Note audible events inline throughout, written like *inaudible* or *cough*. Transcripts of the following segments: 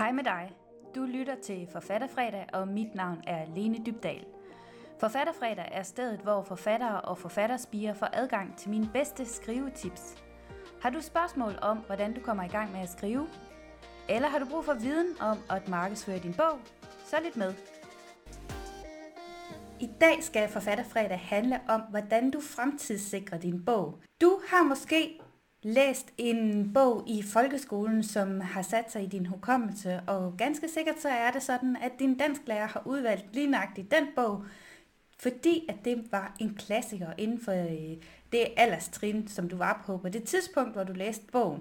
Hej med dig. Du lytter til Forfatterfredag, og mit navn er Lene Dybdal. Forfatterfredag er stedet, hvor forfattere og forfatterspiger får adgang til mine bedste skrivetips. Har du spørgsmål om, hvordan du kommer i gang med at skrive? Eller har du brug for viden om at markedsføre din bog? Så lidt med. I dag skal Forfatterfredag handle om, hvordan du fremtidssikrer din bog. Du har måske læst en bog i folkeskolen, som har sat sig i din hukommelse, og ganske sikkert så er det sådan, at din dansklærer har udvalgt lige nøjagtigt den bog, fordi at det var en klassiker inden for øh, det alderstrin, som du var på på det tidspunkt, hvor du læste bogen.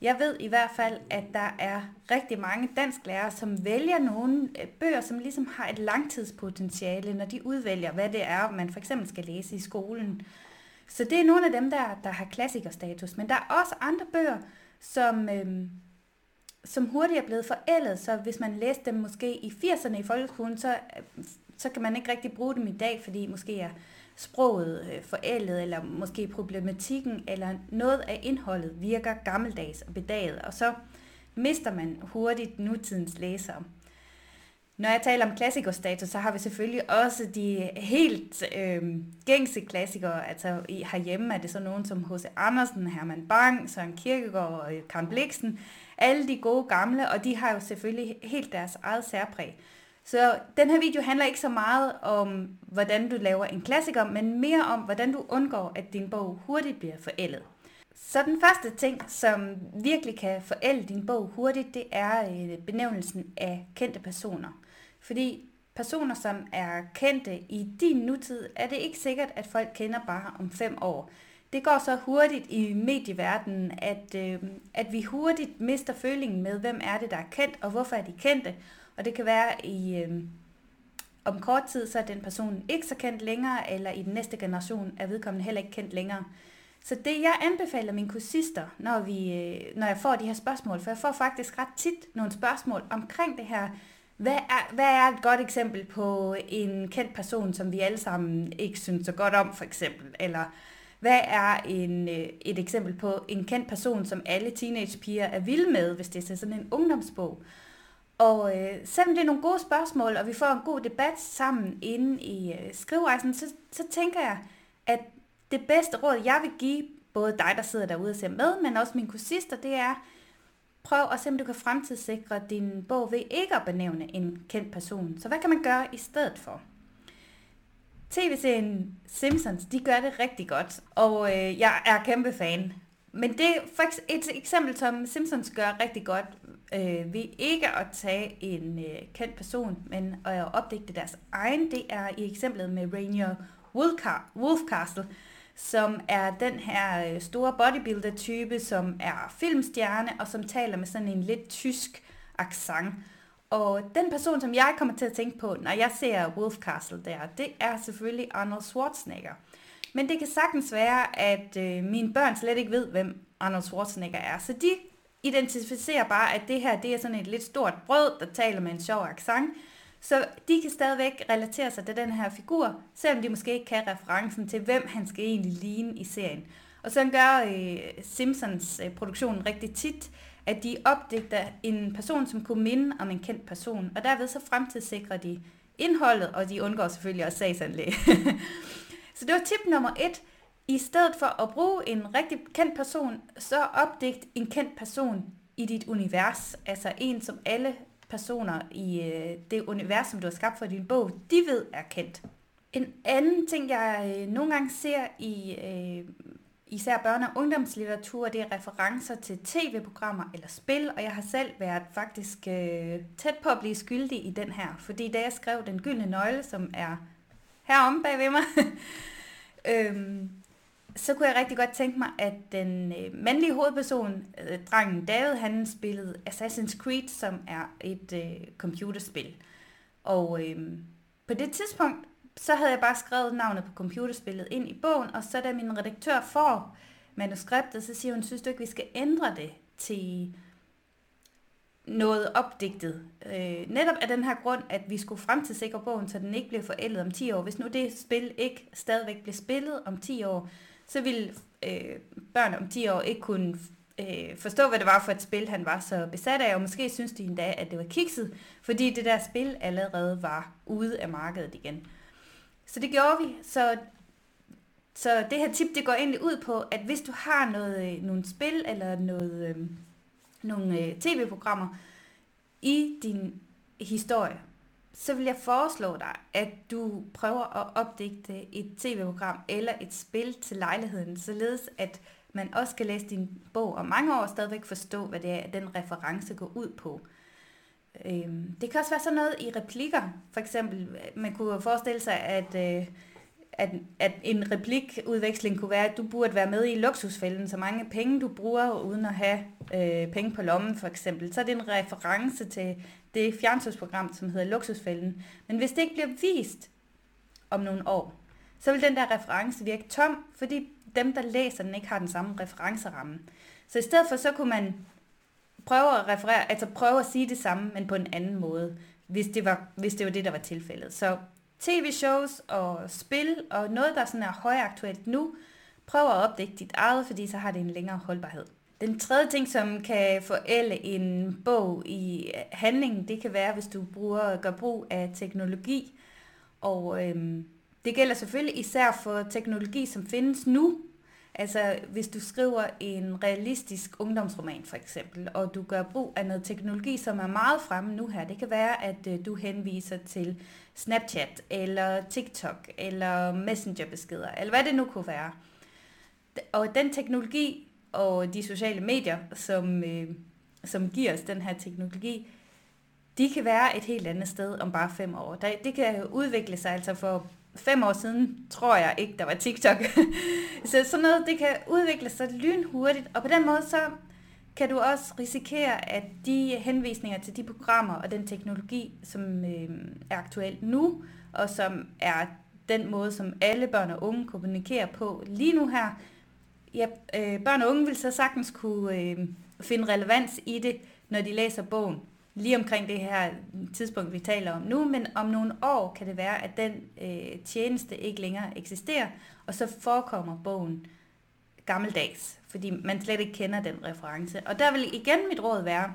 Jeg ved i hvert fald, at der er rigtig mange dansklærere, som vælger nogle øh, bøger, som ligesom har et langtidspotentiale, når de udvælger, hvad det er, man for eksempel skal læse i skolen. Så det er nogle af dem, der, der har klassikerstatus. Men der er også andre bøger, som, øhm, som hurtigt er blevet forældet. Så hvis man læste dem måske i 80'erne i folkeskolen, så, øhm, så kan man ikke rigtig bruge dem i dag, fordi måske er sproget øh, forældet, eller måske problematikken, eller noget af indholdet virker gammeldags og bedaget, og så mister man hurtigt nutidens læsere. Når jeg taler om klassikerstatus, så har vi selvfølgelig også de helt øh, gængse klassikere. Altså i, herhjemme er det så nogen som H.C. Andersen, Herman Bang, Søren Kierkegaard og øh, Karen Bliksen. Alle de gode gamle, og de har jo selvfølgelig helt deres eget særpræg. Så den her video handler ikke så meget om, hvordan du laver en klassiker, men mere om, hvordan du undgår, at din bog hurtigt bliver forældet. Så den første ting, som virkelig kan forælde din bog hurtigt, det er øh, benævnelsen af kendte personer. Fordi personer, som er kendte i din nutid, er det ikke sikkert, at folk kender bare om fem år. Det går så hurtigt i medieverdenen, at, øh, at vi hurtigt mister følingen med, hvem er det, der er kendt, og hvorfor er de kendte. Og det kan være i... Øh, om kort tid, så er den person ikke så kendt længere, eller i den næste generation er vedkommende heller ikke kendt længere. Så det, jeg anbefaler mine kursister, når, vi, øh, når jeg får de her spørgsmål, for jeg får faktisk ret tit nogle spørgsmål omkring det her, hvad er, hvad er et godt eksempel på en kendt person, som vi alle sammen ikke synes så godt om, for eksempel? Eller hvad er en, øh, et eksempel på en kendt person, som alle teenagepiger er vilde med, hvis det er sådan en ungdomsbog? Og øh, selvom det er nogle gode spørgsmål, og vi får en god debat sammen inde i øh, skriverejsen, så, så tænker jeg, at det bedste råd, jeg vil give både dig, der sidder derude og ser med, men også mine kursister, det er, prøv at se, om du kan fremtidssikre din bog ved ikke at benævne en kendt person. Så hvad kan man gøre i stedet for? TV-serien Simpsons, de gør det rigtig godt, og øh, jeg er kæmpe fan. Men det er et eksempel, som Simpsons gør rigtig godt, øh, ved ikke at tage en øh, kendt person, men at opdage deres egen, det er i eksemplet med Rainier Wolfcastle, som er den her øh, store bodybuilder-type, som er filmstjerne, og som taler med sådan en lidt tysk accent. Og den person, som jeg kommer til at tænke på, når jeg ser Wolf Castle der, det er selvfølgelig Arnold Schwarzenegger. Men det kan sagtens være, at øh, mine børn slet ikke ved, hvem Arnold Schwarzenegger er. Så de identificerer bare, at det her det er sådan et lidt stort brød, der taler med en sjov accent. Så de kan stadigvæk relatere sig til den her figur, selvom de måske ikke kan referencen til, hvem han skal egentlig ligne i serien. Og så gør øh, Simpsons øh, produktionen rigtig tit, at de opdigter en person, som kunne minde om en kendt person, og derved så fremtidssikrer de indholdet, og de undgår selvfølgelig også sagsanlæg. *laughs* så det var tip nummer et. I stedet for at bruge en rigtig kendt person, så opdigt en kendt person i dit univers. Altså en, som alle personer i øh, det univers, som du har skabt for din bog, de ved er kendt. En anden ting, jeg øh, nogle gange ser i øh, især børne- og ungdomslitteratur, det er referencer til tv-programmer eller spil, og jeg har selv været faktisk øh, tæt på at blive skyldig i den her, fordi da jeg skrev Den Gyldne Nøgle, som er heromme bag ved mig, *laughs* øhm, så kunne jeg rigtig godt tænke mig, at den øh, mandlige hovedperson, øh, drengen David, han spillede Assassin's Creed, som er et øh, computerspil. Og øh, på det tidspunkt, så havde jeg bare skrevet navnet på computerspillet ind i bogen, og så da min redaktør får manuskriptet, så siger hun, synes du ikke, vi skal ændre det til noget opdigtet. Øh, netop af den her grund, at vi skulle fremtidssikre bogen, så den ikke bliver forældet om 10 år. Hvis nu det spil ikke stadigvæk bliver spillet om 10 år, så vil øh, børn om 10 år ikke kunne øh, forstå, hvad det var for et spil, han var så besat af, og måske synes de endda, at det var kikset, fordi det der spil allerede var ude af markedet igen. Så det gjorde vi. Så, så det her tip, det går egentlig ud på, at hvis du har noget, øh, nogle spil eller noget, øh, nogle øh, tv-programmer i din historie, så vil jeg foreslå dig, at du prøver at opdigte et tv-program eller et spil til lejligheden, således at man også skal læse din bog om mange år og stadigvæk forstå, hvad det er, den reference går ud på. Øhm, det kan også være sådan noget i replikker. For eksempel, man kunne forestille sig, at, øh, at, at en replikudveksling kunne være, at du burde være med i luksusfælden, så mange penge du bruger uden at have øh, penge på lommen for eksempel. Så er det en reference til det fjernsynsprogram, som hedder Luksusfælden. Men hvis det ikke bliver vist om nogle år, så vil den der reference virke tom, fordi dem, der læser den, ikke har den samme referenceramme. Så i stedet for, så kunne man prøve at referere, altså prøve at sige det samme, men på en anden måde, hvis det var, hvis det, var det, der var tilfældet. Så tv-shows og spil og noget, der sådan er højaktuelt nu, prøv at opdække dit eget, fordi så har det en længere holdbarhed. Den tredje ting, som kan forælde en bog i øh, handlingen, det kan være, hvis du bruger, gør brug af teknologi. Og øhm, det gælder selvfølgelig især for teknologi, som findes nu. Altså hvis du skriver en realistisk ungdomsroman for eksempel, og du gør brug af noget teknologi, som er meget fremme nu her. Det kan være, at øh, du henviser til Snapchat, eller TikTok, eller Messenger-beskeder, eller hvad det nu kunne være. Og den teknologi og de sociale medier, som, øh, som giver os den her teknologi, de kan være et helt andet sted om bare fem år. Det kan udvikle sig altså for fem år siden, tror jeg ikke, der var TikTok. *laughs* så sådan noget, det kan udvikle sig lynhurtigt, og på den måde så kan du også risikere, at de henvisninger til de programmer og den teknologi, som øh, er aktuelt nu, og som er den måde, som alle børn og unge kommunikerer på lige nu her, ja, øh, børn og unge vil så sagtens kunne øh, finde relevans i det, når de læser bogen lige omkring det her tidspunkt, vi taler om nu, men om nogle år kan det være, at den øh, tjeneste ikke længere eksisterer, og så forekommer bogen gammeldags, fordi man slet ikke kender den reference. Og der vil igen mit råd være,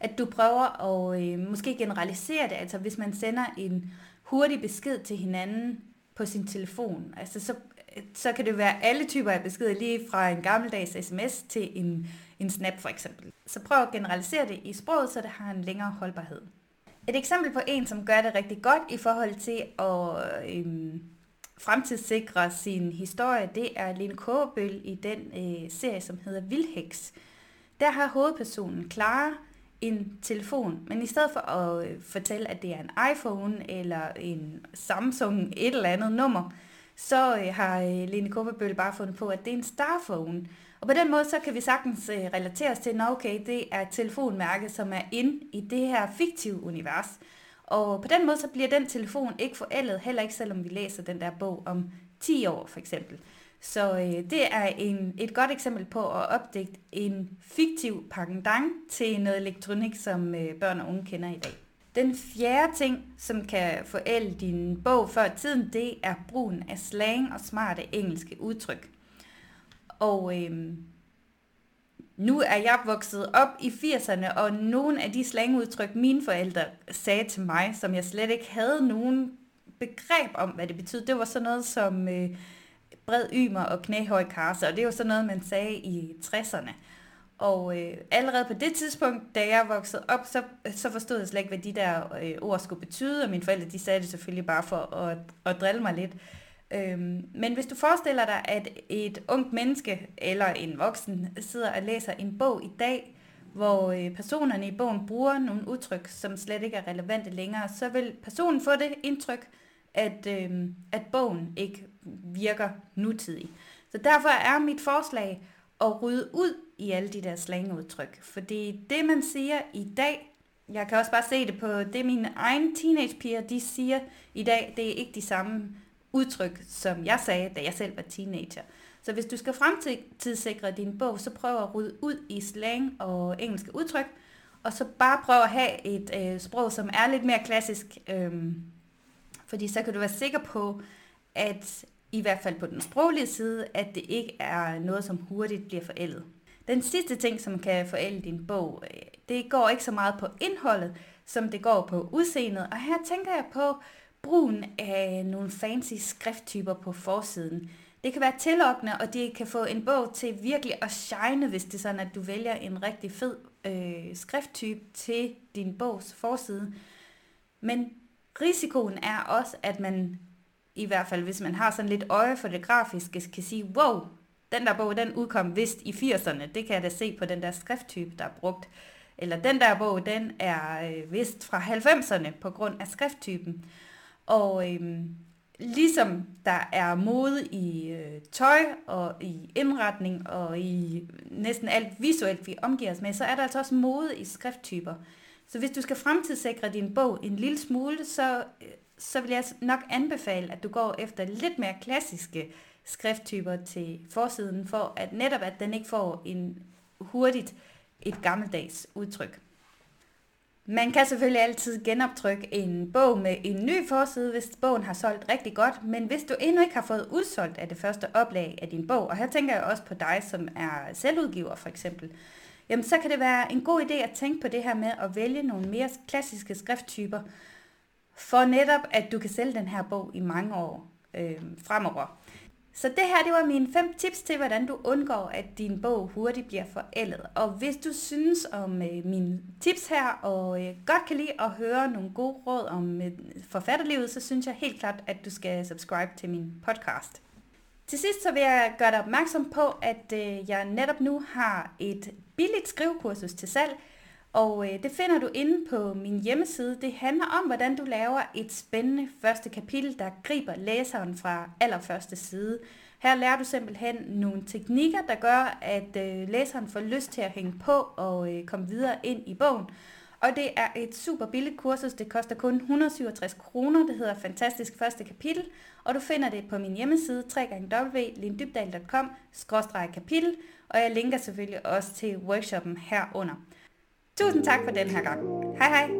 at du prøver at øh, måske generalisere det, altså hvis man sender en hurtig besked til hinanden på sin telefon, altså så, så kan det være alle typer af beskeder, lige fra en gammeldags sms til en en snap for eksempel. Så prøv at generalisere det i sproget, så det har en længere holdbarhed. Et eksempel på en, som gør det rigtig godt i forhold til at øhm, fremtidssikre sin historie, det er Lene Kåbøl i den øh, serie, som hedder Vildheks. Der har hovedpersonen Clara en telefon, men i stedet for at øh, fortælle, at det er en iPhone eller en Samsung et eller andet nummer, så øh, har øh, Lene Kåbøl bare fundet på, at det er en Starphone. Og på den måde, så kan vi sagtens øh, relatere os til, at okay, det er et telefonmærke, som er inde i det her fiktive univers. Og på den måde, så bliver den telefon ikke forældet, heller ikke selvom vi læser den der bog om 10 år for eksempel. Så øh, det er en, et godt eksempel på at opdægte en fiktiv pendant til noget elektronik, som øh, børn og unge kender i dag. Den fjerde ting, som kan forælde din bog før tiden, det er brugen af slang og smarte engelske udtryk. Og øhm, nu er jeg vokset op i 80'erne, og nogle af de slangudtryk, mine forældre sagde til mig, som jeg slet ikke havde nogen begreb om, hvad det betød, det var sådan noget som øh, bred ymer og knæhøj karse, og det var sådan noget, man sagde i 60'erne. Og øh, allerede på det tidspunkt, da jeg voksede op, så, så forstod jeg slet ikke, hvad de der øh, ord skulle betyde, og mine forældre de sagde det selvfølgelig bare for at, at drille mig lidt. Øhm, men hvis du forestiller dig, at et ungt menneske eller en voksen sidder og læser en bog i dag, hvor øh, personerne i bogen bruger nogle udtryk, som slet ikke er relevante længere, så vil personen få det indtryk, at, øh, at bogen ikke virker nutidig. Så derfor er mit forslag at rydde ud i alle de der slangudtryk. Fordi det, man siger i dag, jeg kan også bare se det på det, mine egne teenagepiger, de siger i dag, det er ikke de samme udtryk, som jeg sagde, da jeg selv var teenager. Så hvis du skal fremtidssikre din bog, så prøv at rydde ud i slang og engelske udtryk, og så bare prøv at have et øh, sprog, som er lidt mere klassisk, øh, fordi så kan du være sikker på, at i hvert fald på den sproglige side, at det ikke er noget, som hurtigt bliver forældet. Den sidste ting, som kan forælde din bog, øh, det går ikke så meget på indholdet, som det går på udseendet. Og her tænker jeg på brugen af nogle fancy skrifttyper på forsiden. Det kan være tillokkende, og det kan få en bog til virkelig at shine, hvis det er sådan, at du vælger en rigtig fed øh, skrifttype til din bogs forside. Men risikoen er også, at man, i hvert fald hvis man har sådan lidt øje for det grafiske, kan sige, wow, den der bog, den udkom vist i 80'erne. Det kan jeg da se på den der skrifttype, der er brugt. Eller den der bog, den er øh, vist fra 90'erne på grund af skrifttypen. Og øh, ligesom der er mode i øh, tøj og i indretning og i næsten alt visuelt, vi omgiver os med, så er der altså også mode i skrifttyper. Så hvis du skal fremtidssikre din bog en lille smule, så, øh, så vil jeg nok anbefale, at du går efter lidt mere klassiske skrifttyper til forsiden, for at netop at den ikke får en hurtigt et gammeldags udtryk. Man kan selvfølgelig altid genoptrykke en bog med en ny forside, hvis bogen har solgt rigtig godt, men hvis du endnu ikke har fået udsolgt af det første oplag af din bog, og her tænker jeg også på dig, som er selvudgiver for eksempel, jamen så kan det være en god idé at tænke på det her med at vælge nogle mere klassiske skrifttyper, for netop at du kan sælge den her bog i mange år øh, fremover. Så det her, det var mine fem tips til, hvordan du undgår, at din bog hurtigt bliver forældet. Og hvis du synes om øh, mine tips her, og øh, godt kan lide at høre nogle gode råd om øh, forfatterlivet, så synes jeg helt klart, at du skal subscribe til min podcast. Til sidst så vil jeg gøre dig opmærksom på, at øh, jeg netop nu har et billigt skrivekursus til salg, og øh, det finder du inde på min hjemmeside. Det handler om, hvordan du laver et spændende første kapitel, der griber læseren fra allerførste side. Her lærer du simpelthen nogle teknikker, der gør, at øh, læseren får lyst til at hænge på og øh, komme videre ind i bogen. Og det er et super billigt kursus. Det koster kun 167 kroner. Det hedder Fantastisk Første Kapitel. Og du finder det på min hjemmeside www.lindybdal.com-kapitel. Og jeg linker selvfølgelig også til workshoppen herunder. Tusind tak for den her gang. Hej hej.